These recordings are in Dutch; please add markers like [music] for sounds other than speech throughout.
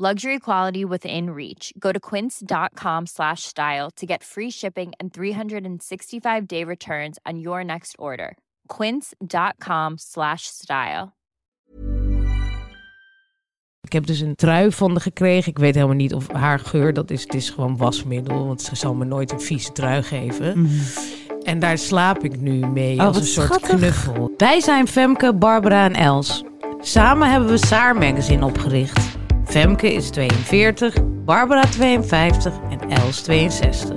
Luxury quality within reach. Go to quince.com slash style to get free shipping and 365 day returns on your next order. Quince.com slash style. Ik heb dus een trui van de gekregen. Ik weet helemaal niet of haar geur dat is. Het is gewoon wasmiddel, want ze zal me nooit een vieze trui geven. En daar slaap ik nu mee Oh, als een soort schattig. knuffel. Wij zijn Femke, Barbara en Els. Samen hebben we Saar Magazine opgericht. Femke is 42, Barbara 52 en Els 62.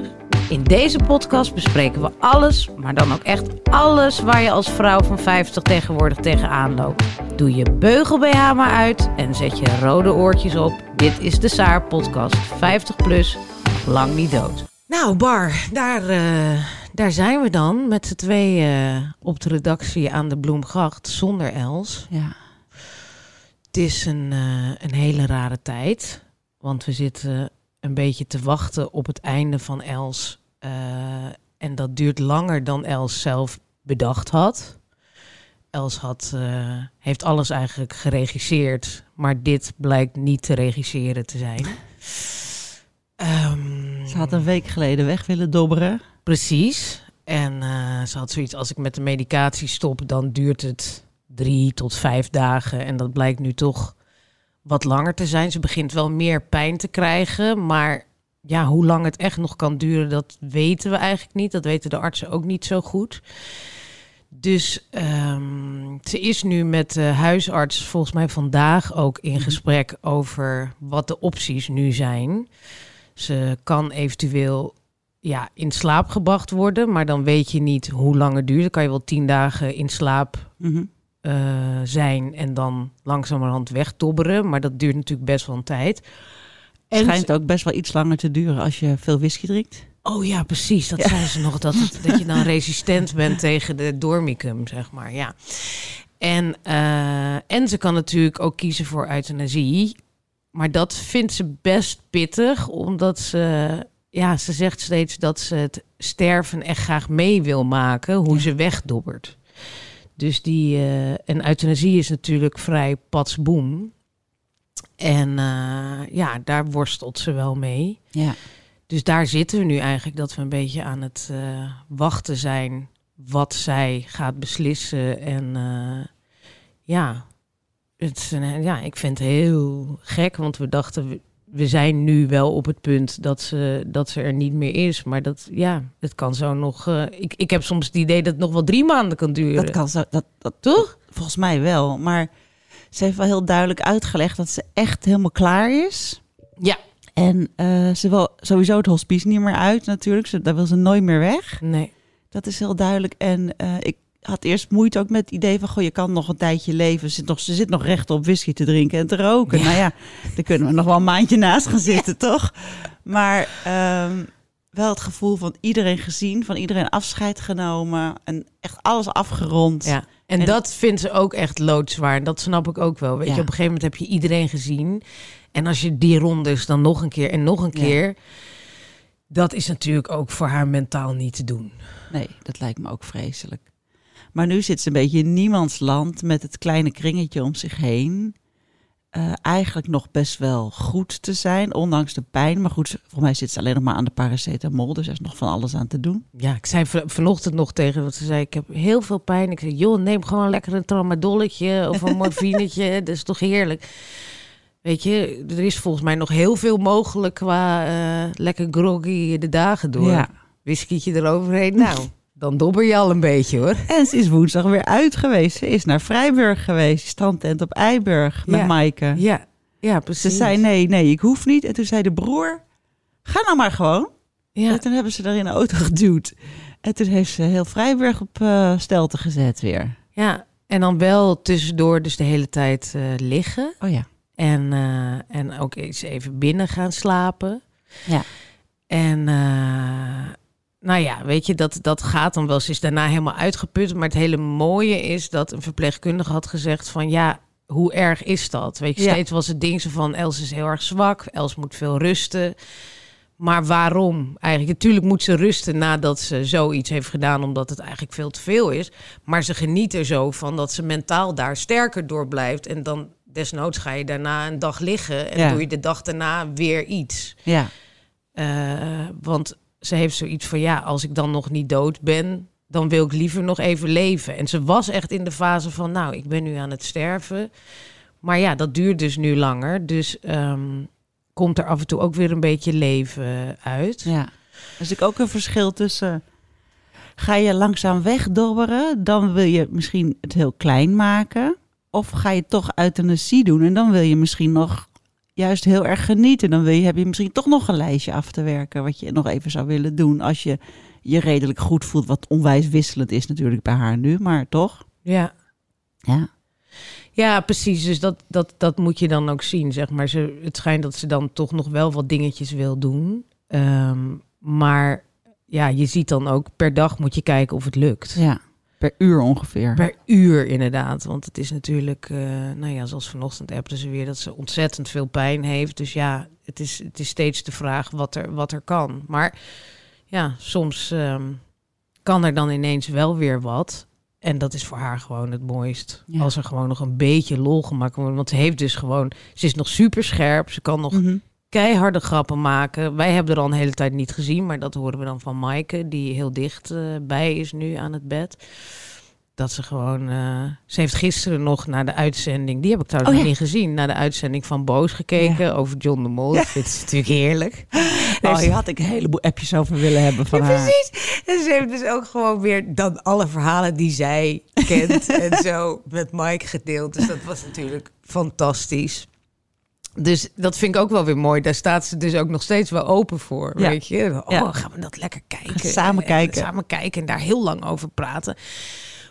In deze podcast bespreken we alles, maar dan ook echt alles waar je als vrouw van 50 tegenwoordig tegenaan loopt. Doe je beugel BH maar uit en zet je rode oortjes op. Dit is de Saar podcast 50 plus, lang niet dood. Nou, Bar, daar, eh, daar zijn we dan met z'n tweeën op de redactie aan de Bloemgracht zonder Els. Ja. Het is een, eh, een hele rare tijd, want we zitten een beetje te wachten op het einde van Els. eh, en dat duurt langer dan Els zelf bedacht had. Els had, eh, heeft alles eigenlijk geregisseerd, maar dit blijkt niet te regisseren te zijn. Ehm, Ze had een week geleden weg willen dobberen. Precies. En ze had zoiets, als ik met de medicatie stop, dan duurt het drie tot vijf dagen. En dat blijkt nu toch wat langer te zijn. Ze begint wel meer pijn te krijgen, maar ja, hoe lang het echt nog kan duren, dat weten we eigenlijk niet. Dat weten de artsen ook niet zo goed. Dus ehm, ze is nu met de huisarts volgens mij vandaag ook in gesprek over wat de opties nu zijn. Ze kan eventueel ja, in slaap gebracht worden, maar dan weet je niet hoe lang het duurt. Dan kan je wel tien dagen in slaap Mhm. Eh, zijn en dan langzamerhand wegdobberen. Maar dat duurt natuurlijk best wel een tijd. En Schijnt ook best wel iets langer te duren als je veel whisky drinkt. Oh ja, precies. Dat Ja. zei ze nog. Dat, het- dat je dan [laughs] resistent bent tegen de dormicum, zeg maar. Ja. En, eh, en ze kan natuurlijk ook kiezen voor euthanasie. Maar dat vindt ze best pittig, omdat ze... Ja, ze zegt steeds dat ze het sterven echt graag mee wil maken, hoe ze wegdobbert. Dus die... eh, en euthanasie is natuurlijk vrij patsboom. En eh, ja, daar worstelt ze wel mee. Ja. Dus daar zitten we nu eigenlijk dat we een beetje aan het eh, wachten zijn wat zij gaat beslissen. En ja, het, ja, ik vind het heel gek, want we dachten, we, zijn nu wel op het punt dat ze, dat ze er niet meer is. Maar dat, ja, het kan zo nog... eh, ik, ik heb soms het idee dat het nog wel drie maanden kan duren. Dat kan zo. Dat, dat, Toch? Volgens mij wel. Maar ze heeft wel heel duidelijk uitgelegd dat ze echt helemaal klaar is. Ja. En eh, ze wil sowieso het hospice niet meer uit natuurlijk. Ze, daar wil ze nooit meer weg. Nee. Dat is heel duidelijk. En eh, ik had eerst moeite ook met het idee van... Goh, je kan nog een tijdje leven. Ze zit nog, ze zit nog recht op whisky te drinken en te roken. Ja. Nou ja, daar kunnen we nog wel een maandje naast gaan [laughs] zitten, toch? Maar ehm, wel het gevoel van iedereen gezien, van iedereen afscheid genomen... en echt alles afgerond. Ja. En, En- dat vindt ze ook echt loodzwaar. En dat snap ik ook wel. Weet Ja. je, op een gegeven moment heb je iedereen gezien. En als je die rondes dan nog een keer en nog een keer... Dat is natuurlijk ook voor haar mentaal niet te doen. Nee, dat lijkt me ook vreselijk. Maar nu zit ze een beetje in niemands land met het kleine kringetje om zich heen. Eh, eigenlijk nog best wel goed te zijn, ondanks de pijn. Maar goed, volgens mij zit ze alleen nog maar aan de paracetamol. Dus er is nog van alles aan te doen. Ja, ik zei van- vanochtend nog tegen wat ze zei. Ik heb heel veel pijn. Ik zei, joh, neem gewoon lekker een tramadolletje of een [laughs] morfinetje. dat is toch heerlijk. Weet je, er is volgens mij nog heel veel mogelijk qua eh, lekker groggy de dagen door. Ja. Whiskietje eroverheen. Nou, dan dobber je al een beetje hoor. En ze is woensdag weer uit geweest. Ze is naar Vrijburg geweest, strandtent op Eiburg met Ja. Maaike. Ja, ja Ze precies. zei nee, nee, ik hoef niet. En toen zei de broer, ga nou maar gewoon. ja, En toen hebben ze er in de auto [laughs] geduwd. En toen heeft ze heel Vrijburg op eh stelte gezet weer. ja, en dan wel tussendoor dus de hele tijd eh, liggen. Oh ja. En, eh, en ook eens even binnen gaan slapen. Ja. En nou ja, weet je, dat, dat gaat dan wel. Ze is daarna helemaal uitgeput. Maar het hele mooie is dat een verpleegkundige had gezegd van ja, hoe erg is dat? Weet je, Ja. steeds was het ding zo van Els is heel erg zwak, Els moet veel rusten. Maar waarom? Eigenlijk, natuurlijk moet ze rusten nadat ze zoiets heeft gedaan, omdat het eigenlijk veel te veel is. Maar ze geniet er zo van dat ze mentaal daar sterker door blijft. En dan desnoods ga je daarna een dag liggen en Ja. doe je de dag daarna weer iets. Ja, Eh, want ze heeft zoiets van, ja, als ik dan nog niet dood ben, dan wil ik liever nog even leven. En ze was echt in de fase van, nou, ik ben nu aan het sterven. Maar ja, dat duurt dus nu langer. Dus ehm, komt er af en toe ook weer een beetje leven uit. ja. Is natuurlijk ook een verschil tussen... Ga je langzaam wegdobberen, dan wil je misschien het heel klein maken. Of ga je toch euthanasie doen en dan wil je misschien nog juist heel erg genieten. Dan wil je, heb je misschien toch nog een lijstje af te werken... wat je nog even zou willen doen als je je redelijk goed voelt. Wat onwijs wisselend is natuurlijk bij haar nu, maar toch? Ja. Ja. Ja, precies. Dus dat, dat, dat moet je dan ook zien, zeg maar. Ze, het schijnt dat ze dan toch nog wel wat dingetjes wil doen. Ehm, maar ja, je ziet dan ook per dag moet je kijken of het lukt. Ja, per uur ongeveer. Per uur inderdaad. Want het is natuurlijk, eh, nou ja, zoals vanochtend appte ze weer dat ze ontzettend veel pijn heeft. Dus ja, het is, het is steeds de vraag wat er, wat er kan. Maar ja, soms ehm, kan er dan ineens wel weer wat. En dat is voor haar gewoon het mooist. Ja. Als er gewoon nog een beetje lol gemaakt wordt. Want ze heeft dus gewoon, ze is nog super scherp. Ze kan nog Mhm. Keiharde grappen maken. Wij hebben er al een hele tijd niet gezien, maar dat horen we dan van Maaike, die heel dicht eh, bij is nu aan het bed. Dat ze gewoon. eh, ze heeft gisteren nog naar de uitzending. Die heb ik trouwens Oh, nog ja. niet gezien. Naar de uitzending van Boos gekeken over John de Mol. Dat vindt ze natuurlijk heerlijk. [laughs] Oh, hier had ik een heleboel appjes over willen hebben van Ja, haar. precies. En ze heeft dus ook gewoon weer dan alle verhalen die zij kent en [laughs] zo met Mike gedeeld. Dus dat was natuurlijk fantastisch. Dus dat vind ik ook wel weer mooi. Daar staat ze dus ook nog steeds wel open voor. Ja. Weet je? Oh, Ja. gaan we dat lekker kijken. Samen En- kijken. Samen kijken en daar heel lang over praten.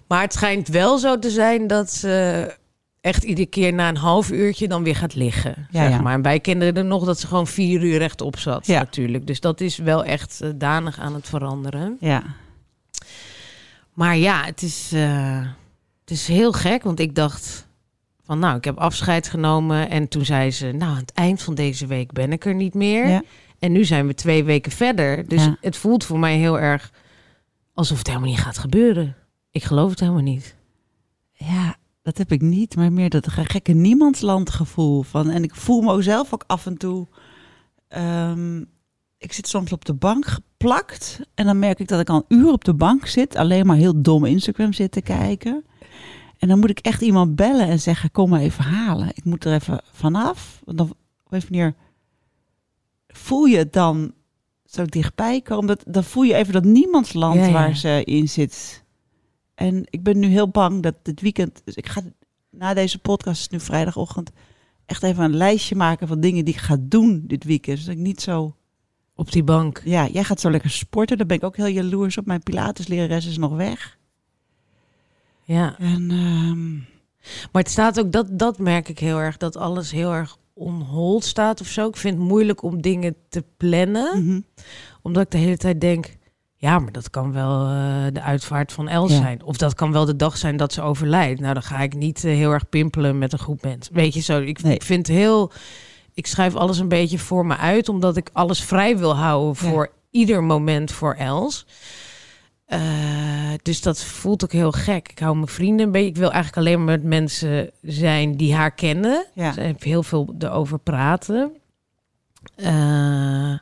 Maar het schijnt wel zo te zijn dat ze echt iedere keer na een half uurtje dan weer gaat liggen. Ja, zeg maar. En wij kenden er nog dat ze gewoon vier uur rechtop zat Ja. natuurlijk. Dus dat is wel echt eh, danig aan het veranderen. Ja. Maar ja, het is, eh, het is heel gek, want ik dacht van nou, ik heb afscheid genomen. En toen zei ze, nou, aan het eind van deze week ben ik er niet meer. Ja. En nu zijn we twee weken verder. Dus Ja. het voelt voor mij heel erg alsof het helemaal niet gaat gebeuren. Ik geloof het helemaal niet. ja, dat heb ik niet, maar meer dat gekke niemandsland gevoel van. En ik voel me zelf ook af en toe. ehm, ik zit soms op de bank geplakt en dan merk ik dat ik al een uur op de bank zit, alleen maar heel dom Instagram zit te kijken. En dan moet ik echt iemand bellen en zeggen: Kom maar even halen. Ik moet er even vanaf. Want dan, op een manier voel je het dan zo dichtbij komen. Dat, dan voel je even dat niemandsland Ja, ja. waar ze in zit. En ik ben nu heel bang dat dit weekend. Dus ik ga na deze podcast, is nu vrijdagochtend, echt even een lijstje maken van dingen die ik ga doen dit weekend. Zodat ik niet zo. Op die bank. Ja, jij gaat zo lekker sporten. Daar ben ik ook heel jaloers op. Mijn Pilateslerares is nog weg. Ja. En ehm, Maar het staat ook, dat, dat merk ik heel erg, dat alles heel erg on hold staat of zo. Ik vind het moeilijk om dingen te plannen. mhm. Omdat ik de hele tijd denk, ja, maar dat kan wel eh, de uitvaart van Els Ja. zijn. Of dat kan wel de dag zijn dat ze overlijdt. Nou, dan ga ik niet eh, heel erg pimpelen met een groep mensen. Weet je zo, ik, Nee. ik vind heel... Ik schrijf alles een beetje voor me uit, omdat ik alles vrij wil houden Ja. voor ieder moment voor Els. Eh, dus dat voelt ook heel gek. Ik hou mijn vrienden een beetje. Ik wil eigenlijk alleen maar met mensen zijn die haar kennen. Ja. Heeft heel veel erover praten. Eh,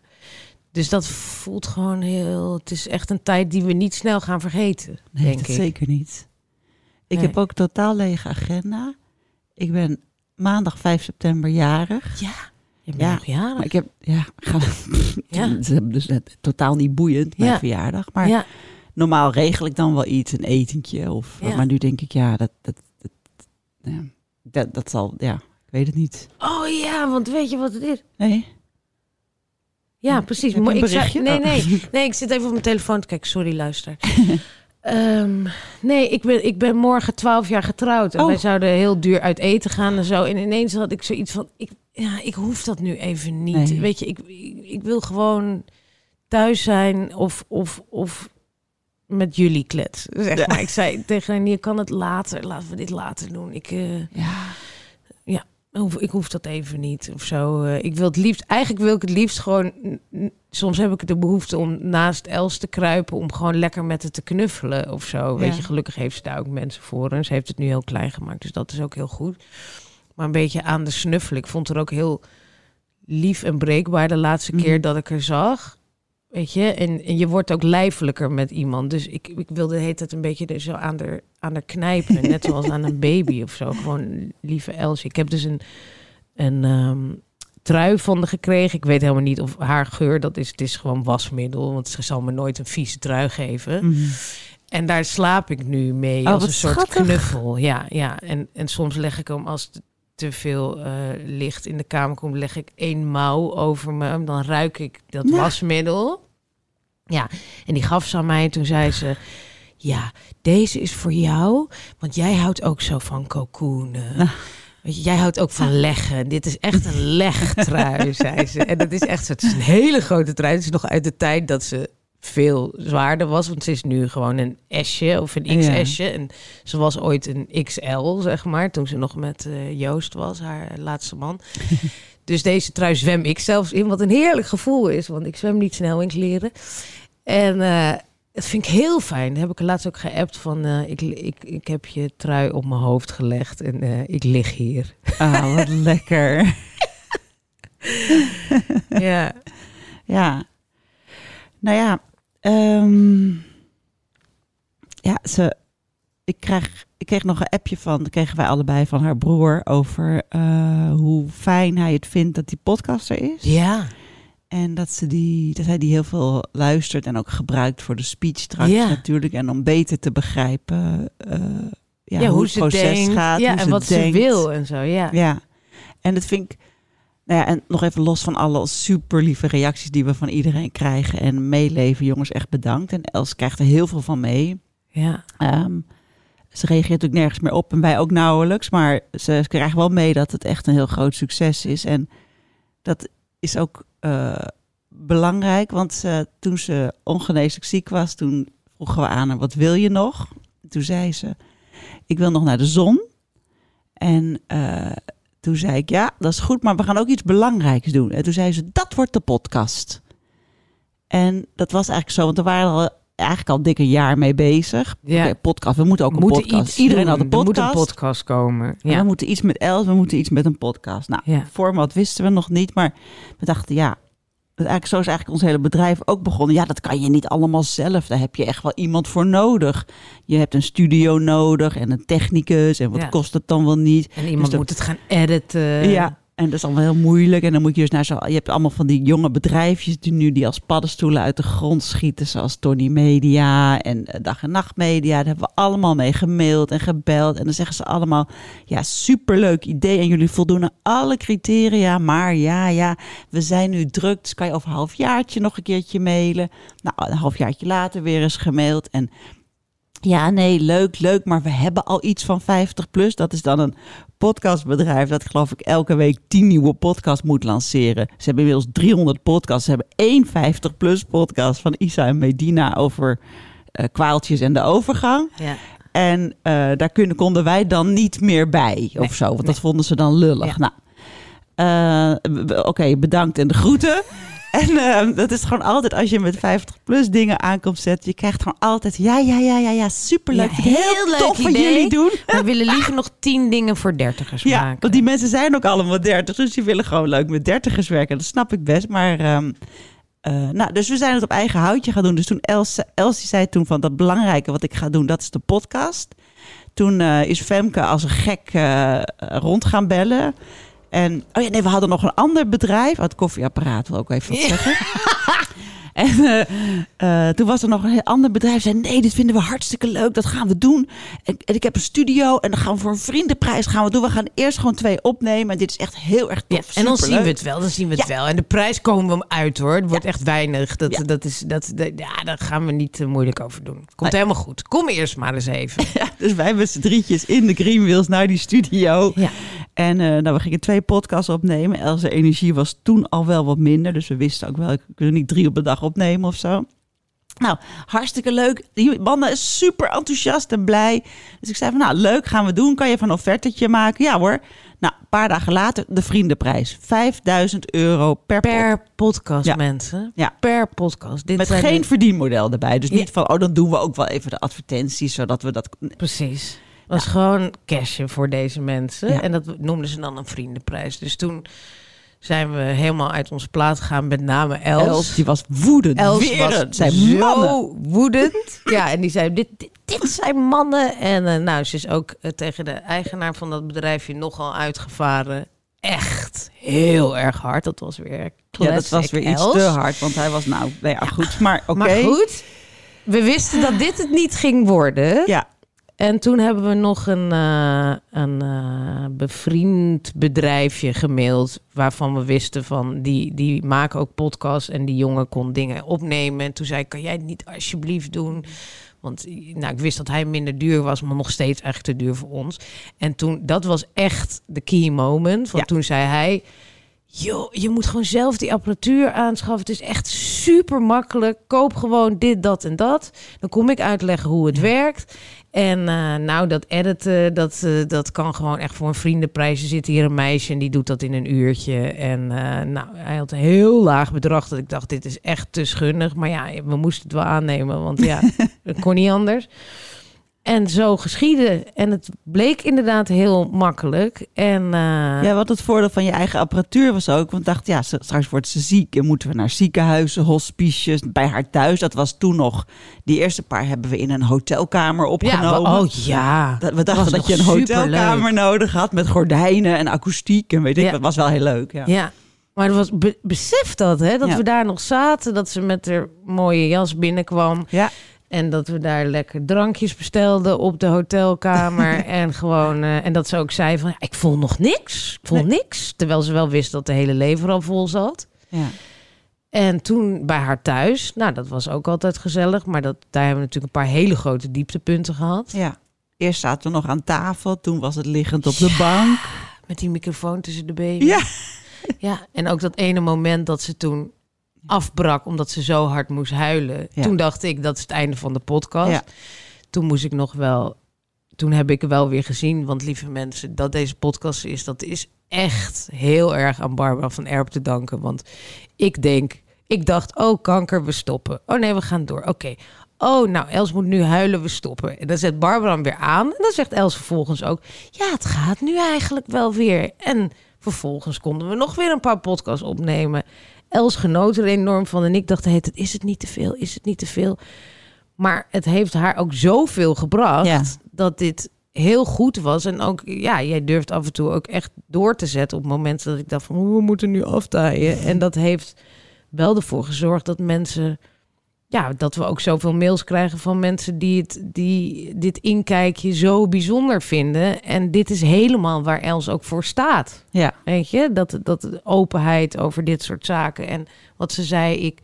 dus dat voelt gewoon heel. Het is echt een tijd die we niet snel gaan vergeten. Nee, denk dat ik. zeker niet. Ik Nee. heb ook totaal lege agenda. Ik ben maandag 5 september jarig. Ja, je bent Ja, nog. Maar ik heb, ja, ga, [laughs] Ja. het is dus net totaal niet boeiend, mijn Ja. verjaardag. Maar ja, normaal regel ik dan wel iets, een etentje. Of, Ja. Maar nu denk ik, ja, dat, dat, dat, ja, dat, dat zal, ja, ik weet het niet. Oh ja, want weet je wat het is? Nee? Ja, precies. Maar ik zei- berichtje? nee, Oh. nee, [laughs] nee, ik zit even op mijn telefoon te kijken. Sorry, luister. [laughs] Ehm, nee, ik ben, ik ben morgen 12 jaar getrouwd. En Oh. wij zouden heel duur uit eten gaan en zo. En ineens had ik zoiets van... Ik, ja, ik hoef dat nu even niet. Nee. Weet je, ik, ik, ik wil gewoon thuis zijn of, of, of met jullie klets. Zeg Ja. maar. Ik zei tegen haar, je kan het later, laten we dit later doen. Ik, eh, Ja. hoef, ik hoef dat even niet of zo. Eh, ik wil het liefst, eigenlijk wil ik het liefst gewoon. Soms heb ik de behoefte om naast Els te kruipen, om gewoon lekker met het te knuffelen of zo. Weet Ja. je, gelukkig heeft ze daar ook mensen voor. En ze heeft het nu heel klein gemaakt, dus dat is ook heel goed. Maar een beetje aan de snuffelen. Ik vond er ook heel lief en breekbaar de laatste Mhm. keer dat ik haar zag. Weet je, en, en je wordt ook lijfelijker met iemand. Dus ik, ik wilde de hele tijd een beetje er zo aan de, aan de knijpen. net zoals aan een baby of zo. Gewoon lieve Elsje. Ik heb dus een, een ehm, trui van haar gekregen. Ik weet helemaal niet of haar geur, dat is, het is gewoon wasmiddel. Want ze zal me nooit een vieze trui geven. Mhm. En daar slaap ik nu mee Oh, als een soort schattig. knuffel. Ja, ja. En, en soms leg ik hem als te veel eh, licht in de kamer komt, leg ik één mouw over me. Dan ruik ik dat Ja. wasmiddel. Ja, en die gaf ze aan mij. En toen zei ze, ja, deze is voor jou. Want jij houdt ook zo van je, jij houdt ook van leggen. Dit is echt een legtrui, [laughs] zei ze. En dat is echt zo. Het is een hele grote trui. Het is nog uit de tijd dat ze veel zwaarder was. Want ze is nu gewoon een S'je of een Ja. XS'je. En ze was ooit een XL, zeg maar. Toen ze nog met eh, Joost was, haar laatste man. [laughs] dus deze trui zwem ik zelfs in. Wat een heerlijk gevoel is. Want ik zwem niet snel in kleren. En eh dat vind ik heel fijn. Heb ik laatst ook geappt van... eh, ik, ik, ik heb je trui op mijn hoofd gelegd en ik lig hier. Ah, wat [laughs] lekker. ja. Ja. Nou ja, ehm, ja, ze, ik, krijg, ik kreeg nog een appje van, dat kregen wij allebei van haar broer over eh, hoe fijn hij het vindt dat die podcast er is. Ja. En dat, ze die, dat hij die heel veel luistert en ook gebruikt voor de speech straks Ja. natuurlijk. En om beter te begrijpen eh, ja, Ja, hoe, hoe het ze proces denkt. gaat. Ja, en wat ze wil en zo. Ja. Ja, en dat vind ik. Nou ja, en nog even los van alle super lieve reacties die we van iedereen krijgen en meeleven, jongens, echt bedankt. En Els krijgt er heel veel van mee. ja. Ehm, ze reageert natuurlijk nergens meer op en wij ook nauwelijks, maar ze krijgen wel mee dat het echt een heel groot succes is. En dat is ook eh, belangrijk, want toen ze ongeneeslijk ziek was, toen vroegen we aan haar, wat wil je nog? Toen zei ze, ik wil nog naar de zon. En eh, toen zei ik, ja, dat is goed, maar we gaan ook iets belangrijks doen. En toen zei ze, dat wordt de podcast. En dat was eigenlijk zo, want we waren al eigenlijk al dik een jaar mee bezig. Ja. Podcast, we moeten ook een Moeten podcast. iets Iedereen doen. had een Er moet podcast. een podcast komen. En Ja. We moeten iets met Els, we moeten iets met een podcast. Nou, Ja. format wisten we nog niet, maar we dachten, ja, eigenlijk, zo is eigenlijk ons hele bedrijf ook begonnen. Ja, dat kan je niet allemaal zelf. Daar heb je echt wel iemand voor nodig. Je hebt een studio nodig en een technicus. En wat Ja. kost het dan wel niet? En iemand Dus dat- moet het gaan editen. Ja, en dat is allemaal heel moeilijk. En dan moet je dus naar zo. Je hebt allemaal van die jonge bedrijfjes die nu die als paddenstoelen uit de grond schieten, zoals Tony Media en eh, Dag en Nacht Media. Daar hebben we allemaal mee gemaild en gebeld. En dan zeggen ze allemaal: ja, superleuk idee. En jullie voldoen aan alle criteria. Maar ja, ja, we zijn nu druk. Dus kan je over een halfjaartje nog een keertje mailen. Nou, een halfjaartje later weer eens gemaild. En ja, nee, leuk, leuk. Maar we hebben al iets van 50 plus. Dat is dan een podcastbedrijf dat geloof ik elke week 10 nieuwe podcasts moet lanceren. Ze hebben inmiddels 300 podcasts. Ze hebben één 50 plus podcast van Isa en Medina over eh, kwaaltjes en de overgang. Ja. En eh, daar kunnen, konden wij dan niet meer bij of zo. Want nee. dat vonden ze dan lullig. Ja. Nou, eh, oké, bedankt en de groeten. En eh, dat is gewoon altijd als je met 50 plus dingen aankomt zetten. Je krijgt gewoon altijd ja, ja, ja, ja, ja, superleuk. Ja, heel, heel leuk tof wat idee. jullie doen. [laughs] We willen liever nog tien dingen voor dertigers Ja, maken. want die mensen zijn ook allemaal 30, dus die willen gewoon leuk met dertigers werken. Dat snap ik best. Maar, ehm, eh, nou, dus we zijn het op eigen houtje gaan doen. Dus toen Els, Els zei toen van dat belangrijke wat ik ga doen, dat is de podcast. Toen eh, is Femke als een gek eh, rond gaan bellen. En, oh ja, nee, we hadden nog een ander bedrijf. Oh, het koffieapparaat wil ook even wat Ja. zeggen. [laughs] En eh, eh, toen was er nog een heel ander bedrijf. Zei, nee, dit vinden we hartstikke leuk. Dat gaan we doen. En, en ik heb een studio. En dan gaan we voor een vriendenprijs gaan we doen. We gaan eerst gewoon twee opnemen. En dit is echt heel erg Ja, tof. en dan zien we het wel, dan zien we het wel. En de prijs komen we uit hoor. Het wordt echt weinig. Dat, dat is, dat, dat- ja, daar gaan we niet te moeilijk over doen. Komt Nee. helemaal goed. Kom eerst maar eens even. [laughs] Dus wij met z'n drietjes in de Greenwheels naar die studio. En nou, we gingen twee podcasts opnemen. Else energie was toen al wel wat minder. Dus we wisten ook wel, ik kunnen niet drie op de dag opnemen of zo. Nou, hartstikke leuk. Die mannen is super enthousiast en blij. Dus ik zei van, nou, leuk, gaan we doen. Kan je van een offertetje maken? Ja hoor. Nou, een paar dagen later de vriendenprijs. 5000 euro per, pod- Per podcast, Ja. mensen. Ja. Per podcast. Dit Met zijn geen de- verdienmodel erbij. Dus Ja. niet van, oh, dan doen we ook wel even de advertenties, zodat we dat... Precies. Was gewoon cashen voor deze mensen. Ja. En dat noemden ze dan een vriendenprijs. Dus toen zijn we helemaal uit onze plaat gegaan. Met name Els. Els, die was woedend. Els was zijn zo mannen. woedend. [laughs] ja, en die zei, dit, dit, dit zijn mannen. En eh, nou, ze is ook eh, tegen de eigenaar van dat bedrijfje nogal uitgevaren. Echt heel erg hard. Dat was weer Ja, dat was weer iets te hard. Want hij was, nou, nou ja, goed. Maar oké. Maar goed, we wisten dat dit het niet ging worden. Ja, En toen hebben we nog een, eh, een eh, bevriend bedrijfje gemaild. Waarvan we wisten van die, die maken ook podcasts. En die jongen kon dingen opnemen. En toen zei ik: Kan jij het niet alsjeblieft doen? Want nou, ik wist dat hij minder duur was, maar nog steeds echt te duur voor ons. En toen, dat was echt de key moment. Want Ja. toen zei hij: Joh, je moet gewoon zelf die apparatuur aanschaffen. Het is echt super makkelijk. Koop gewoon dit, dat en dat. Dan kom ik uitleggen hoe het werkt. En eh, nou, dat editen, dat, eh, dat kan gewoon echt voor een vriendenprijs. Er zit hier een meisje en die doet dat in een uurtje. En eh, nou, hij had een heel laag bedrag dat ik dacht, dit is echt te schunnig. Maar ja, we moesten het wel aannemen, want ja, [laughs] het kon niet anders. En zo geschieden. En het bleek inderdaad heel makkelijk. En eh, Ja, wat het voordeel van je eigen apparatuur was ook. Want ik dacht, ja, straks wordt ze ziek en moeten we naar ziekenhuizen, hospices, bij haar thuis. Dat was toen nog, die eerste paar hebben we in een hotelkamer ja, opgenomen. we- oh ja. Dat- we dachten dat je een hotelkamer nodig had met gordijnen en akoestiek en weet ik. Ja. Dat was wel heel leuk. Ja. Ja. Maar was, be- besef dat, hè? Dat Ja. we daar nog zaten. Dat ze met haar mooie jas binnenkwam. Ja. En dat we daar lekker drankjes bestelden op de hotelkamer. [laughs] en gewoon, eh, en dat ze ook zei van, ik voel nog niks. Ik voel niks. Terwijl ze wel wist dat de hele lever al vol zat. Ja. En toen bij haar thuis, nou dat was ook altijd gezellig. Maar dat, daar hebben we natuurlijk een paar hele grote dieptepunten gehad. ja. Eerst zaten we nog aan tafel, toen was het liggend op de bank. Met die microfoon tussen de benen. Ja. Ja, en ook dat ene moment dat ze toen afbrak omdat ze zo hard moest huilen. Ja. Toen dacht ik, dat is het einde van de podcast. Ja. Toen moest ik nog wel... Toen heb ik wel weer gezien, want lieve mensen, dat deze podcast is, dat is echt heel erg aan Barbara van Erp te danken. Want ik denk, ik dacht, oh kanker, we stoppen. Oh nee, we gaan door. Oké. Oh, nou, Els moet nu huilen, we stoppen. En dan zet Barbara hem weer aan. En dan zegt Els vervolgens ook, ja, het gaat nu eigenlijk wel weer. En vervolgens konden we nog weer een paar podcasts opnemen. Els genoot er enorm van. En ik dacht, het is het niet te veel? Is het niet te veel? Maar het heeft haar ook zoveel gebracht Ja. dat dit heel goed was. En ook, ja, jij durft af en toe ook echt door te zetten op momenten dat ik dacht van, "Oeh, we moeten nu aftaaien. En dat heeft wel ervoor gezorgd dat mensen, ja, dat we ook zoveel mails krijgen van mensen die, het, die dit inkijkje zo bijzonder vinden. En dit is helemaal waar Els ook voor staat. Ja. Weet je, dat, dat de openheid over dit soort zaken. En wat ze zei, ik,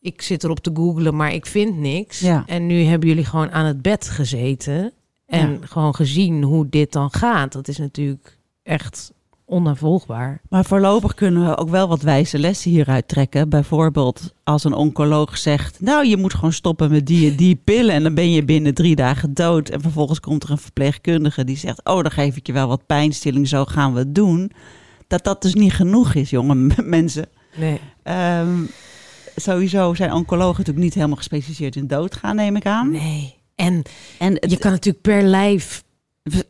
ik zit erop te googlen, maar ik vind niks. Ja. En nu hebben jullie gewoon aan het bed gezeten. En gewoon gezien hoe dit dan gaat. Dat is natuurlijk echt onnavolgbaar. Maar voorlopig kunnen we ook wel wat wijze lessen hieruit trekken. Bijvoorbeeld als een oncoloog zegt... nou, je moet gewoon stoppen met die en die pillen... en dan ben je binnen drie dagen dood. En vervolgens komt er een verpleegkundige die zegt... oh, dan geef ik je wel wat pijnstilling, zo gaan we het doen. Dat dat dus niet genoeg is, jonge [laughs] mensen. Nee. Ehm, sowieso zijn oncologen natuurlijk niet helemaal gespecialiseerd in doodgaan, neem ik aan. Nee. En En het- je kan natuurlijk per lijf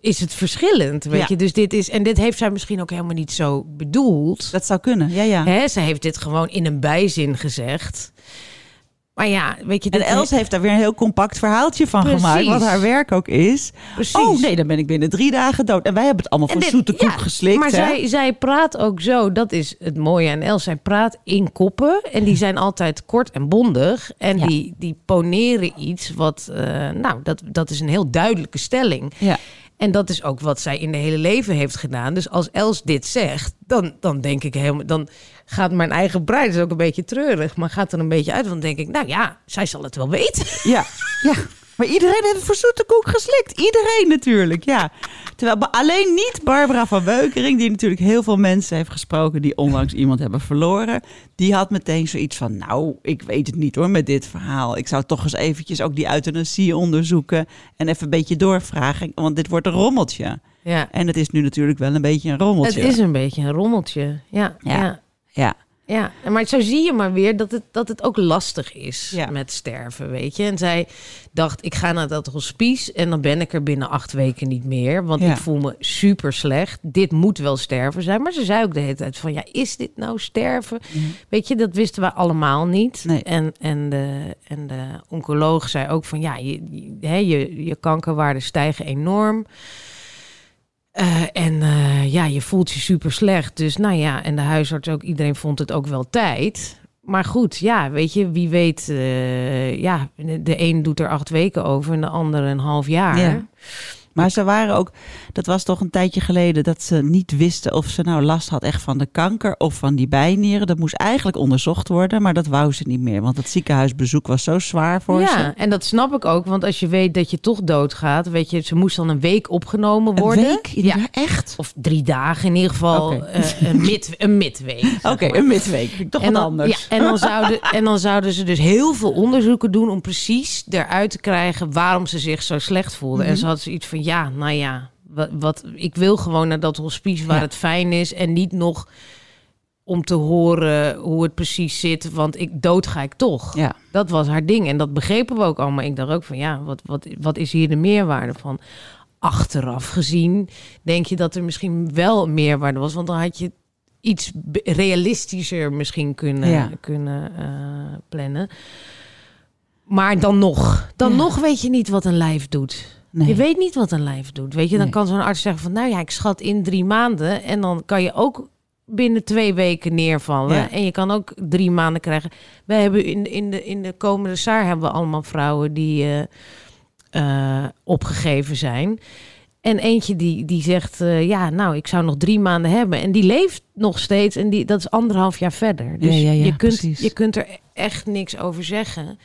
is het verschillend, weet Ja. je. Dus dit is en dit heeft zij misschien ook helemaal niet zo bedoeld. dat zou kunnen, ja, ja. Hè, ze heeft dit gewoon in een bijzin gezegd. Maar ja, weet je... En Els heeft daar weer een heel compact verhaaltje van Precies. gemaakt, wat haar werk ook is. Precies. Oh nee, dan ben ik binnen drie dagen dood. En wij hebben het allemaal voor dit- zoete koek ja, geslikt. Maar hè? zij, zij praat ook zo, dat is het mooie aan Els. Zij praat in koppen en die zijn altijd kort en bondig. En Ja. die, die poneren iets wat, eh, nou, dat, dat is een heel duidelijke stelling. Ja. En dat is ook wat zij in de hele leven heeft gedaan. Dus als Els dit zegt, dan, dan denk ik helemaal... dan gaat mijn eigen brein, dat is ook een beetje treurig... maar gaat er een beetje uit, want dan denk ik... nou ja, zij zal het wel weten. Ja, ja. Maar iedereen heeft het voor zoete koek geslikt. Iedereen natuurlijk, ja. Terwijl alleen niet Barbara van Beukering, die natuurlijk heel veel mensen heeft gesproken die onlangs iemand hebben verloren. Die had meteen zoiets van, nou, ik weet het niet hoor met dit verhaal. Ik zou toch eens eventjes ook die euthanasie onderzoeken en even een beetje doorvragen, want dit wordt een rommeltje. Ja. En het is nu natuurlijk wel een beetje een Het rommeltje. is een beetje een rommeltje. Ja, Ja. ja. Ja, Ja, maar zo zie je maar weer dat het, dat het ook lastig is Ja. met sterven, weet je. En zij dacht, ik ga naar dat hospice en dan ben ik er binnen acht weken niet meer. Want Ja. ik voel me super slecht. Dit moet wel sterven zijn. Maar ze zei ook de hele tijd van, ja, is dit nou sterven? Weet je, dat wisten we allemaal niet. Nee. En, en, de, en de oncoloog zei ook van, ja, je, je, je kankerwaarden stijgen enorm. Eh, en eh, ja, je voelt je super slecht. Dus nou ja, en de huisarts ook, iedereen vond het ook wel tijd. Maar goed, ja, weet je, wie weet, eh, ja, de een doet er acht weken over en de ander een half jaar. Ja. Maar ze waren ook, dat was toch een tijdje geleden dat ze niet wisten of ze nou last had echt van de kanker of van die bijnieren. Dat moest eigenlijk onderzocht worden, maar dat wou ze niet meer, want het ziekenhuisbezoek was zo zwaar voor ja, ze. en dat snap ik ook, want als je weet dat je toch doodgaat, weet je, ze moest dan een week opgenomen Een worden. week? Ja, Echt? of drie dagen in ieder geval, eh, een, mid, een midweek. Oké, een midweek. Toch en dan, anders. Ja, en, dan zouden, [laughs] en dan zouden ze dus heel veel onderzoeken doen om precies eruit te krijgen waarom ze zich zo slecht voelde. Mhm. En ze had zoiets van, ja, nou ja, wat, wat, ik wil gewoon naar dat hospice waar Ja. het fijn is en niet nog om te horen hoe het precies zit, want ik dood ga ik toch. Ja. Dat was haar ding en dat begrepen we ook allemaal. Ik dacht ook van, ja, wat, wat, wat is hier de meerwaarde van? Achteraf gezien denk je dat er misschien wel meerwaarde was, want dan had je iets realistischer misschien kunnen, Ja. kunnen eh, plannen. Maar dan nog, dan Ja. nog weet je niet wat een lijf doet. Nee. Je weet niet wat een lijf doet. Weet je, dan Nee. kan zo'n arts zeggen van, nou ja, ik schat in drie maanden. En dan kan je ook binnen twee weken neervallen. Ja. En je kan ook drie maanden krijgen. We hebben in, in, de, in de komende jaar hebben we allemaal vrouwen die eh, eh, opgegeven zijn. En eentje die, die zegt, eh, ja, nou, ik zou nog drie maanden hebben. En die leeft nog steeds. En die, dat is anderhalf jaar verder. Dus Ja, ja, ja, je, kunt, precies. je kunt er echt niks over zeggen.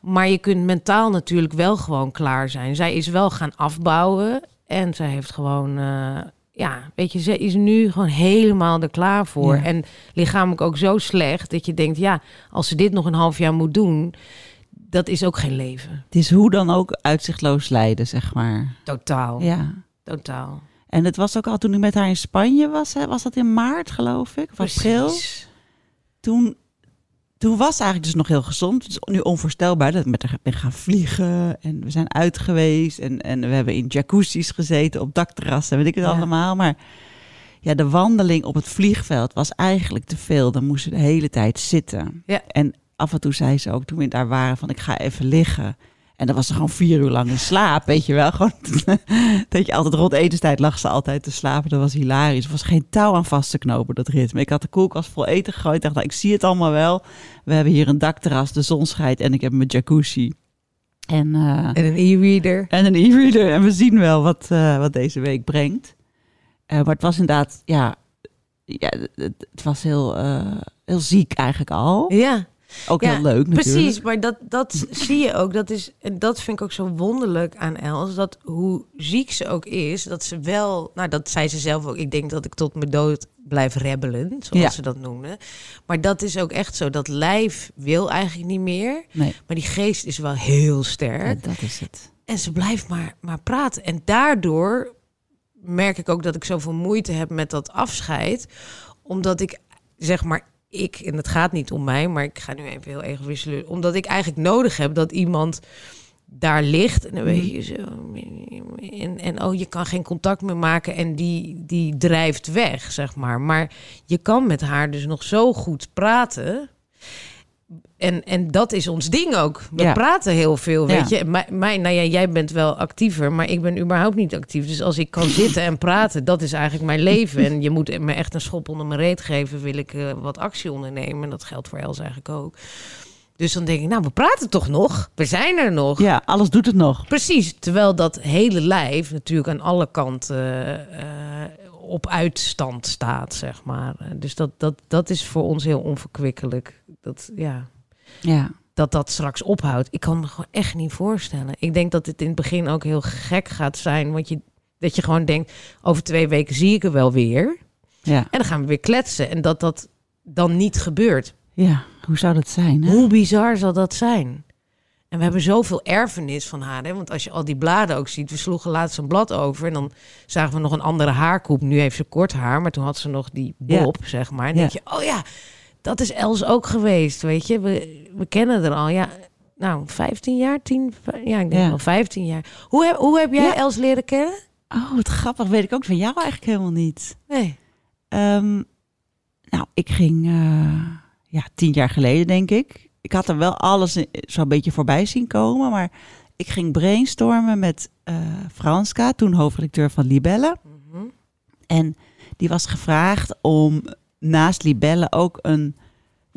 Maar je kunt mentaal natuurlijk wel gewoon klaar zijn. Zij is wel gaan afbouwen. En zij heeft gewoon, eh, ja, weet je, ze is nu gewoon helemaal er klaar voor. Ja. En lichamelijk ook zo slecht dat je denkt, ja, als ze dit nog een half jaar moet doen, dat is ook geen leven. Het is hoe dan ook uitzichtloos lijden, zeg maar. Totaal. Ja. Totaal. En het was ook al toen ik met haar in Spanje was, hè? was dat in maart geloof ik, of april? Precies. toen, toen was ze eigenlijk dus nog heel gezond. Het is nu onvoorstelbaar dat haar ben gaan vliegen. En we zijn uit geweest. En, en we hebben in jacuzzi's gezeten op dakterrassen. Weet ik het Ja. allemaal. Maar ja, de wandeling op het vliegveld was eigenlijk te veel. Dan moest ze de hele tijd zitten. Ja. En af en toe zei ze ook toen we daar waren van ik ga even liggen. En dan was ze gewoon vier uur lang in slaap, weet je wel. [laughs] Gewoon [laughs] dat je altijd rond etenstijd lag ze altijd te slapen. Dat was hilarisch. Er was geen touw aan vast te knopen, dat ritme. Ik had de koelkast vol eten gegooid. Ik dacht, nou, ik zie het allemaal wel. We hebben hier een dakterras, de zon schijnt en ik heb mijn jacuzzi. En, eh, En een e-reader. en een e-reader. En we zien wel wat, eh, wat deze week brengt. Eh, maar het was inderdaad, ja, ja het, het was heel, heel ziek eigenlijk al. Ja, Ook Ja, heel leuk natuurlijk. precies. Maar dat, dat [clears throat] zie je ook. Dat, is, en dat vind ik ook zo wonderlijk aan Els. Dat hoe ziek ze ook is, dat ze wel... Nou, dat zei ze zelf ook. Ik denk dat ik tot mijn dood blijf rebbelen, zoals Ja. ze dat noemde. Maar dat is ook echt zo. Dat lijf wil eigenlijk niet meer. Nee, Maar die geest is wel heel ja, sterk. dat is het. En ze blijft maar, maar praten. En daardoor merk ik ook dat ik zoveel moeite heb met dat afscheid. Omdat ik, zeg maar, ik, en het gaat niet om mij, maar ik ga nu even heel egoïstisch. Omdat ik eigenlijk nodig heb dat iemand daar ligt. En dan weet je zo. En, en oh, je kan geen contact meer maken. En die, die drijft weg, zeg maar. Maar je kan met haar dus nog zo goed praten. En, en dat is ons ding ook. We Ja. praten heel veel, weet Ja. je. Mij, mij, nou ja, jij bent wel actiever, maar ik ben überhaupt niet actief. Dus als ik kan zitten en praten, dat is eigenlijk mijn leven. En je moet me echt een schop onder mijn reet geven, wil ik eh, wat actie ondernemen. En dat geldt voor Els eigenlijk ook. Dus dan denk ik, nou, we praten toch nog? We zijn er nog. Ja, alles doet het nog. Precies, terwijl dat hele lijf natuurlijk aan alle kanten eh, op uitstand staat, zeg maar. Dus dat, dat, dat is voor ons heel onverkwikkelijk. Dat, ja. Ja. dat dat straks ophoudt. Ik kan me gewoon echt niet voorstellen. Ik denk dat het in het begin ook heel gek gaat zijn. Want je, dat je gewoon denkt, over twee weken zie ik er wel weer. Ja. En dan gaan we weer kletsen. En dat dat dan niet gebeurt. ja, hoe zou dat zijn? Hè? Hoe bizar zal dat zijn? En we hebben zoveel erfenis van haar. Hè? Want als je al die bladen ook ziet. We sloegen laatst een blad over. En dan zagen we nog een andere haarkoep. Nu heeft ze kort haar. Maar toen had ze nog die Ja. bob, zeg maar. En Ja. denk je, oh ja, dat is Els ook geweest. Weet je, we, we kennen er al. Ja, nou, 15 jaar, 10, ja, ik denk Ja. wel 15 jaar. Hoe heb, hoe heb jij Ja. Els leren kennen? Oh, wat grappig. Weet ik ook van jou eigenlijk helemaal niet. Nee. Ehm, nou, ik ging eh, ja, tien jaar geleden, denk ik. Ik had er wel alles in- zo'n beetje voorbij zien komen. Maar ik ging brainstormen met eh Franska, toen hoofdredacteur van Libelle. Mhm. En die was gevraagd om naast Libelle ook een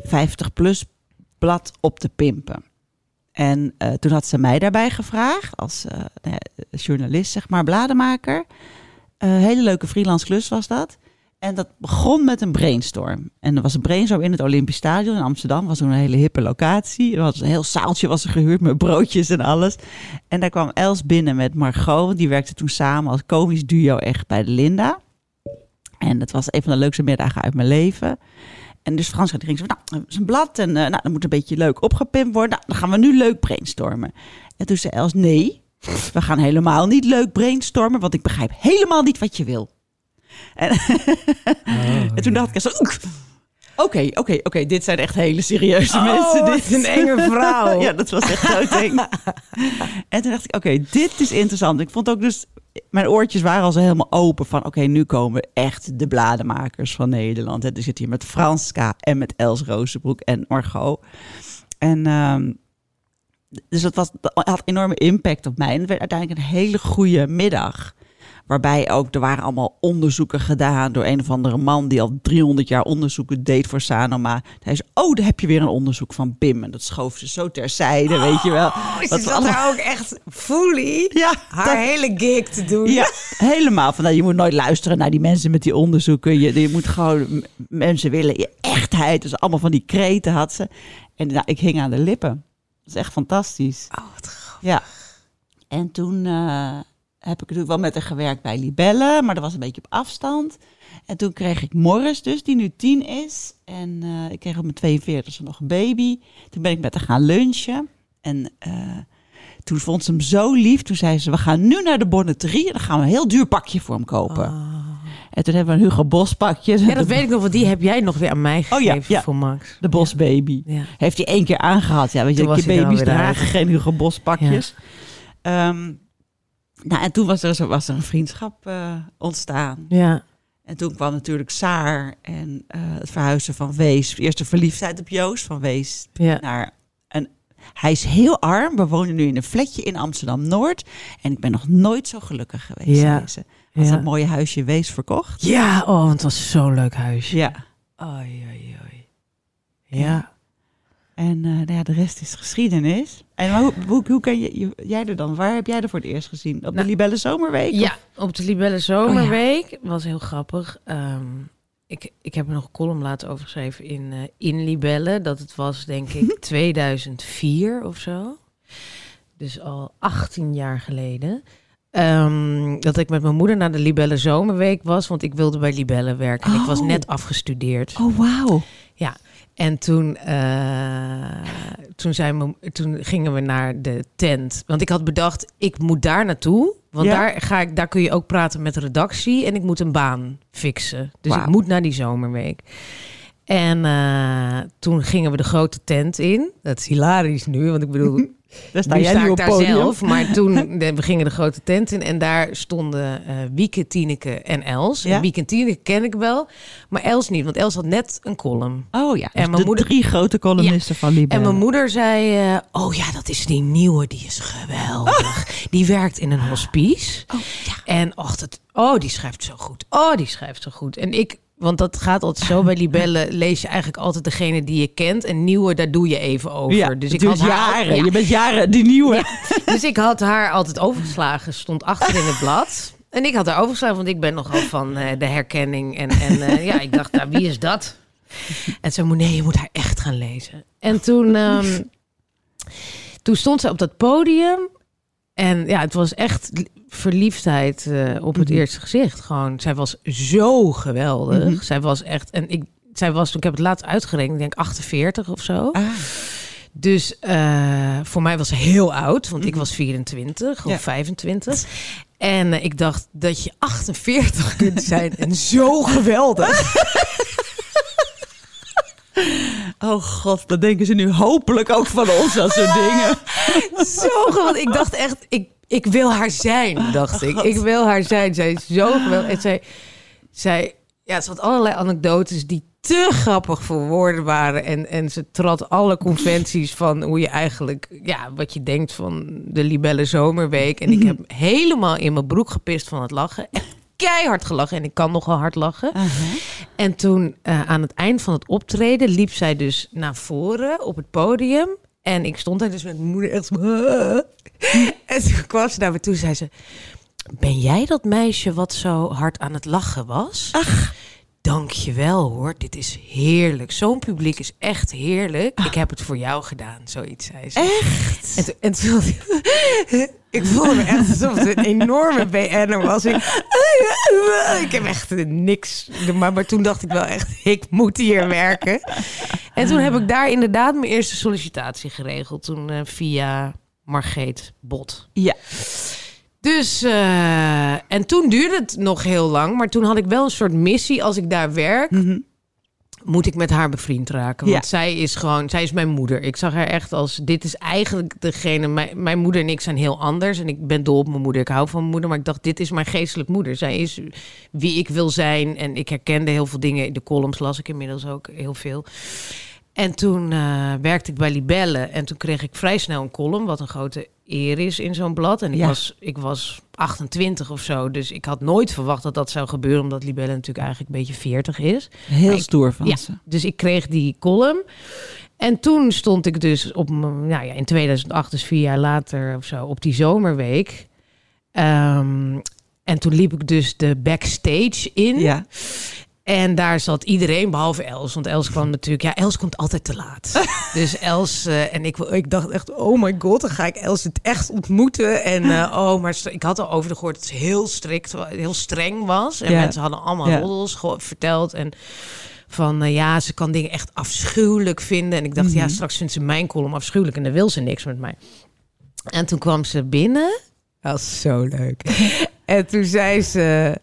50-plus blad op te pimpen. En eh, toen had ze mij daarbij gevraagd, als eh, nou journalist, zeg maar, blademaker. Een hele leuke freelance klus was dat. En dat begon met een brainstorm. En er was een brainstorm in het Olympisch Stadion in Amsterdam. was toen een hele hippe locatie. Er was een heel zaaltje was er gehuurd met broodjes en alles. En daar kwam Els binnen met Margot. Die werkte toen samen als komisch duo echt bij de Linda. En dat was een van de leukste middagen uit mijn leven. En dus Frans die ging zo van, nou, dat is een blad en eh, nou, dat moet een beetje leuk opgepimpt worden. Nou, dan gaan we nu leuk brainstormen. En toen zei Els, nee, we gaan helemaal niet leuk brainstormen, want ik begrijp helemaal niet wat je wil. En, [laughs] en toen dacht ik zo, oké, oké, oké, dit zijn echt hele serieuze Oh, mensen. Dit een enge vrouw. [laughs] ja, dat was echt zo eng. [laughs] en toen dacht ik, oké, dit is interessant. Ik vond ook dus, mijn oortjes waren al zo helemaal open van, oké, nu komen echt de bladenmakers van Nederland. Het zit hier met Franska en met Els Rozenbroek en Margot. En ehm, dus dat, was, had enorme impact op mij. En het werd uiteindelijk een hele goede middag. Waarbij ook, er waren allemaal onderzoeken gedaan door een of andere man die al 300 jaar onderzoeken deed voor Sanoma. Hij zei, oh, daar heb je weer een onderzoek van Bim. En dat schoof ze zo terzijde, weet je wel. Oh, ze we zat allemaal- daar ook echt fully Ja, haar dat- hele gig te doen. ja, helemaal. Van, nou, je moet nooit luisteren naar die mensen met die onderzoeken. Je, je moet gewoon, mensen willen je echtheid. Dus allemaal van die kreten had ze. En nou, ik hing aan de lippen. Dat is echt fantastisch. Oh, wat grappig. Ja. En toen eh, heb ik natuurlijk wel met haar gewerkt bij Libelle, maar dat was een beetje op afstand. En toen kreeg ik Morris dus, die nu tien is. En eh, ik kreeg op mijn 42e nog een baby. Toen ben ik met haar gaan lunchen. En eh, toen vond ze hem zo lief. Toen zei ze, we gaan nu naar de bonneterie en dan gaan we een heel duur pakje voor hem kopen. En toen hebben we een Hugo Boss pakje. Oh. Ja, dat weet ik nog, want die heb jij nog weer aan mij Oh gegeven ja, ja. voor Max. De Bos Baby. Ja. Heeft hij één keer aangehad. Ja, weet je, baby's dragen geen Hugo Boss pakjes. Ehm, nou, en toen was er, zo- was er een vriendschap eh, ontstaan. Ja. En toen kwam natuurlijk Saar en eh, het verhuizen van Wees. Eerst de verliefdheid op Joost van Wees Ja. naar een... Hij is heel arm. We wonen nu in een flatje in Amsterdam-Noord. En ik ben nog nooit zo gelukkig geweest. Ja. Deze. Als Ja. dat mooie huisje Wees verkocht. ja, oh, want het was zo'n leuk huisje. Ja. Oei, oei, oei. Ja. En eh, nou ja, de rest is geschiedenis. En hoe, hoe, hoe kan je, jij er dan? Waar heb jij er voor het eerst gezien? Op de Nou, Libelle Zomerweek? Ja, op de Libelle Zomerweek was heel grappig. Ehm, ik, ik heb er nog een column laten overgeschreven in, eh, in Libelle. Dat het was, denk ik, [laughs] 2004 of zo. Dus al 18 jaar geleden. Ehm, dat ik met mijn moeder naar de Libelle Zomerweek was. Want ik wilde bij Libelle werken. En ik was Oh. net afgestudeerd. Oh, wauw. En toen, eh, toen, zijn we, toen gingen we naar de tent. Want ik had bedacht, ik moet daar naartoe. Want Ja. daar, ga ik, daar kun je ook praten met de redactie. En ik moet een baan fixen. Dus ik moet naar die zomerweek. En eh, toen gingen we de grote tent in. Dat is hilarisch nu, want ik bedoel, [laughs] Daar sta nu jij sta nu ik op daar podium. zelf. Maar [laughs] toen, de- we gingen de grote tent in en daar stonden eh Wieke, Tineke en Els. Ja. En Wieke en Tineke ken ik wel, maar Els niet. Want Els had net een column. Oh ja, En dus mijn de moeder- drie grote columnisten van Libelle. En mijn moeder zei, eh, oh ja, dat is die nieuwe, die is geweldig. Die werkt in een hospice. Oh, ja. En och, dat, oh, die schrijft zo goed. Oh, die schrijft zo goed. En ik, want dat gaat altijd zo bij Libelle, [laughs] lees je eigenlijk altijd degene die je kent. En nieuwe, daar doe je even over. Ja, dus, ik had haar, jaren. ja, Je bent jaren die nieuwe. dus ik had haar altijd overgeslagen, stond achter in het [laughs] blad. En ik had haar overgeslagen, want ik ben nogal van eh, de herkenning. En, en eh, ja, ik dacht, nou, wie is dat? En ze moet, nee, je moet haar echt gaan lezen. En toen, ehm, Toen stond zij op dat podium. En ja, het was echt verliefdheid eh, op het Mhm. eerste gezicht. Gewoon, zij was zo geweldig. Mhm. Zij was echt, en ik, zij was, ik heb het laatst uitgerekend, ik denk 48 of zo. Ah, Dus eh, voor mij was ze heel oud, want ik Mhm. was 24 of Ja. 25. En eh, ik dacht dat je 48 kunt zijn en zo geweldig. [laughs] oh god, dat denken ze nu hopelijk ook van ons, dat soort [laughs] dingen. Zo geweldig. Ik dacht echt, ik, ik wil haar zijn, dacht ik. Ik wil haar zijn. Zij is zo geweldig. En zij, zij, ja, ze had allerlei anekdotes die te grappig voor woorden waren. En, en ze trad alle conventies van hoe je eigenlijk, ja, wat je denkt van de Libelle Zomerweek. En ik heb helemaal in mijn broek gepist van het lachen. Echt keihard gelachen. En ik kan nogal hard lachen. Aha. En toen eh, aan het eind van het optreden liep zij dus naar voren op het podium. En ik stond daar dus met mijn moeder echt. [laughs] En toen kwam ze naar me toe zei ze... Ben jij dat meisje wat zo hard aan het lachen was? Ach. Dank je wel hoor, dit is heerlijk. Zo'n publiek is echt heerlijk. Ik heb het voor jou gedaan, zoiets zei ze. Echt? En, en toen, [laughs] ik voelde me echt alsof het een enorme BN'er was. Ik, [laughs] ik heb echt niks. Maar, maar toen dacht ik wel echt, ik moet hier werken. En toen heb ik daar inderdaad mijn eerste sollicitatie geregeld. Toen eh, via Margreet Bot. Ja. Dus, eh, en toen duurde het nog heel lang. Maar toen had ik wel een soort missie. Als ik daar werk, Mhm. moet ik met haar bevriend raken. Want Ja. zij is gewoon, zij is mijn moeder. Ik zag haar echt als, dit is eigenlijk degene, mijn, mijn moeder en ik zijn heel anders. En ik ben dol op mijn moeder, ik hou van mijn moeder. Maar ik dacht, dit is mijn geestelijk moeder. Zij is wie ik wil zijn. En ik herkende heel veel dingen. In de columns las ik inmiddels ook heel veel. En toen eh, werkte ik bij Libelle. En toen kreeg ik vrij snel een column, wat een grote eer is in zo'n blad. En ik, Ja. was, ik was 28 of zo. Dus ik had nooit verwacht dat dat zou gebeuren. Omdat Libelle natuurlijk eigenlijk een beetje 40 is. Heel Ik- stoer van ja. ze. Dus ik kreeg die column. En toen stond ik dus op, nou ja, in 2008, dus vier jaar later of zo, op die zomerweek. Ehm, en toen liep ik dus de backstage in. Ja. En daar zat iedereen, behalve Els. Want Els kwam natuurlijk... Ja, Els komt altijd te laat. [laughs] dus Els... eh, en ik, ik dacht echt, oh my god, dan ga ik Els het echt ontmoeten. En eh, [laughs] oh, maar ik had al over gehoord dat het heel strikt, heel streng was. En Ja. mensen hadden allemaal Ja. roddels verteld. En van, eh, ja, ze kan dingen echt afschuwelijk vinden. En ik dacht, ja, Mhm. straks vindt ze mijn column afschuwelijk. En dan wil ze niks met mij. En toen kwam ze binnen. Dat was zo leuk. [laughs] en toen zei ze...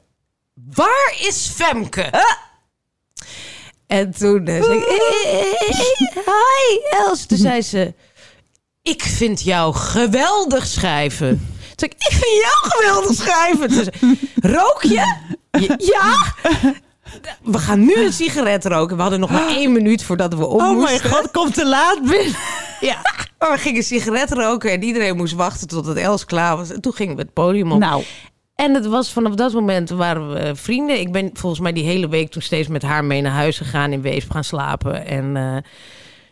Waar is Femke? En toen eh, zei ik... "Eh, eh, eh, Hi, Els. Toen zei ze... Ik vind jou geweldig schrijven. Toen zei ik... Ik vind jou geweldig schrijven. Toen zei ze, Rook je? "Je- Ja? We gaan nu een sigaret roken. We hadden nog maar één minuut voordat we op Oh mijn god, komt te laat binnen. Ja, maar we gingen sigaret roken en iedereen moest wachten tot het Els klaar was. En toen gingen we het podium op. Nou, En het was vanaf dat moment waren we vrienden. Ik ben volgens mij die hele week toen steeds met haar mee naar huis gegaan in Weesp gaan slapen. En eh,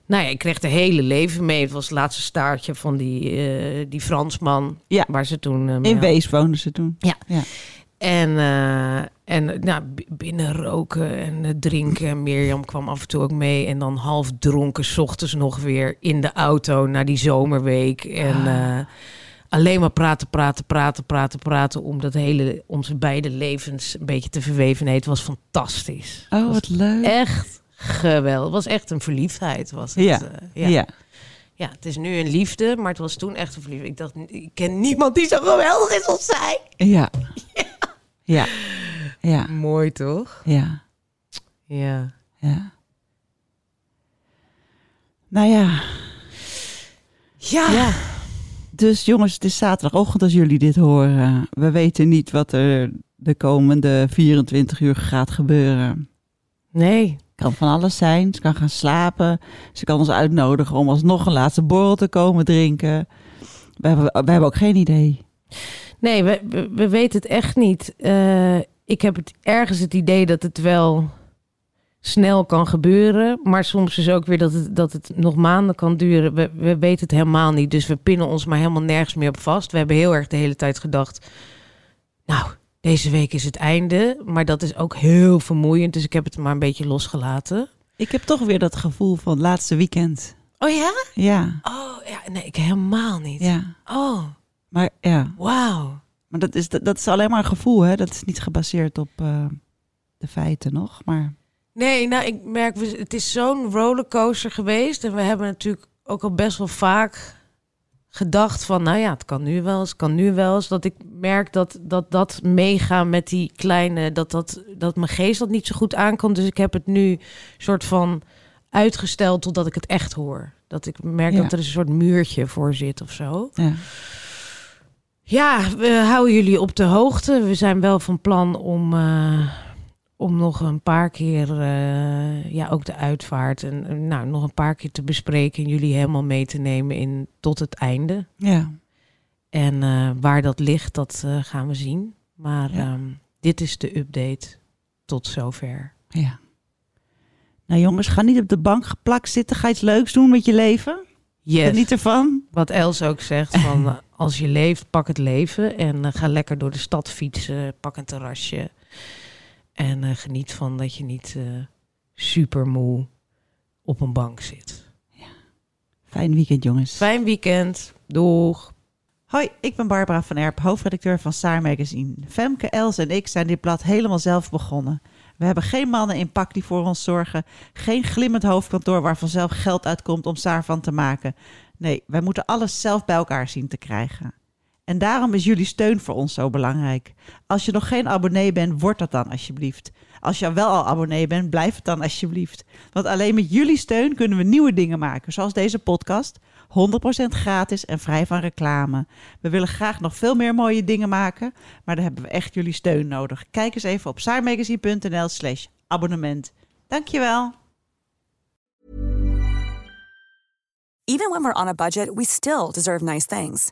nou ja, ik kreeg de hele leven mee. Het was het laatste staartje van die, eh, die Fransman. Ja. Waar ze toen eh, in had. Wees woonden ze toen. En, eh, en nou, b- binnen roken en drinken. Mirjam kwam af en toe ook mee. En dan half dronken, 's ochtends nog weer in de auto naar die zomerweek. En eh, alleen maar praten, praten, praten, praten, praten. Om dat hele, onze beide levens een beetje te verweven. Nee, het was fantastisch. Oh, wat leuk. echt geweldig. Het was echt een verliefdheid. Was het, Ja. eh, ja. ja. ja, het is nu een liefde, maar het was toen echt een verliefde. Ik dacht, ik ken niemand die zo geweldig is als zij. Ja. [laughs] Ja. Ja. Mooi toch? Ja. Ja. Ja. Nou ja, Ja. Dus jongens, het is zaterdagochtend als jullie dit horen. We weten niet wat er de komende 24 uur gaat gebeuren. Nee. kan van alles zijn. Ze kan gaan slapen. Ze kan ons uitnodigen om alsnog een laatste borrel te komen drinken. We hebben, we hebben ook geen idee. Nee, we, we, we weten het echt niet. Eh, ik heb het, ergens het idee dat het wel snel kan gebeuren. Maar soms is ook weer dat het, dat het nog maanden kan duren. We, we weten het helemaal niet. Dus we pinnen ons maar helemaal nergens meer op vast. We hebben heel erg de hele tijd gedacht... Nou, deze week is het einde. Maar dat is ook heel vermoeiend. Dus ik heb het maar een beetje losgelaten. Ik heb toch weer dat gevoel van het laatste weekend. Oh ja? Ja, Oh ja, nee, ik helemaal niet. ja. Oh, Maar ja, wauw. maar dat is, dat, dat is alleen maar een gevoel, hè? Dat is niet gebaseerd op eh, de feiten nog. Maar Nee, nou, ik merk, we- het is zo'n rollercoaster geweest. En we hebben natuurlijk ook al best wel vaak gedacht van, nou ja, het kan nu wel eens, het kan nu wel eens. Dat ik merk dat dat, dat meegaan met die kleine, dat, dat, dat mijn geest dat niet zo goed aankomt. Dus ik heb het nu soort van uitgesteld totdat ik het echt hoor. Dat ik merk Ja. dat er een soort muurtje voor zit of zo. ja, Ja, we houden jullie op de hoogte. We zijn wel van plan om, eh, om nog een paar keer, eh, ja, ook de uitvaart en nou, nog een paar keer te bespreken en jullie helemaal mee te nemen in tot het einde. ja. En eh, waar dat ligt, dat eh, gaan we zien. Maar Ja. ehm, dit is de update tot zover. ja. Nou jongens, ga niet op de bank geplakt zitten. Ga iets leuks doen met je leven. Yes. Geniet ervan. Wat Els ook zegt, [laughs] van als je leeft, pak het leven. En ga lekker door de stad fietsen, pak een terrasje. En eh, geniet van dat je niet eh super moe op een bank zit. Fijn weekend jongens. Fijn weekend. Doeg. Hoi, ik ben Barbara van Erp, hoofdredacteur van Saar Magazine. Femke, Els en ik zijn dit blad helemaal zelf begonnen. We hebben geen mannen in pak die voor ons zorgen. Geen glimmend hoofdkantoor waar vanzelf geld uitkomt om Saar van te maken. Nee, wij moeten alles zelf bij elkaar zien te krijgen. En daarom is jullie steun voor ons zo belangrijk. Als je nog geen abonnee bent, word dat dan alsjeblieft. Als je wel al abonnee bent, blijf het dan alsjeblieft. Want alleen met jullie steun kunnen we nieuwe dingen maken, zoals deze podcast. 100% gratis en vrij van reclame. We willen graag nog veel meer mooie dingen maken, maar daar hebben we echt jullie steun nodig. Kijk eens even op saarmagazine.nl slash abonnement. Dankjewel. Even when we're on a budget, we still deserve nice things.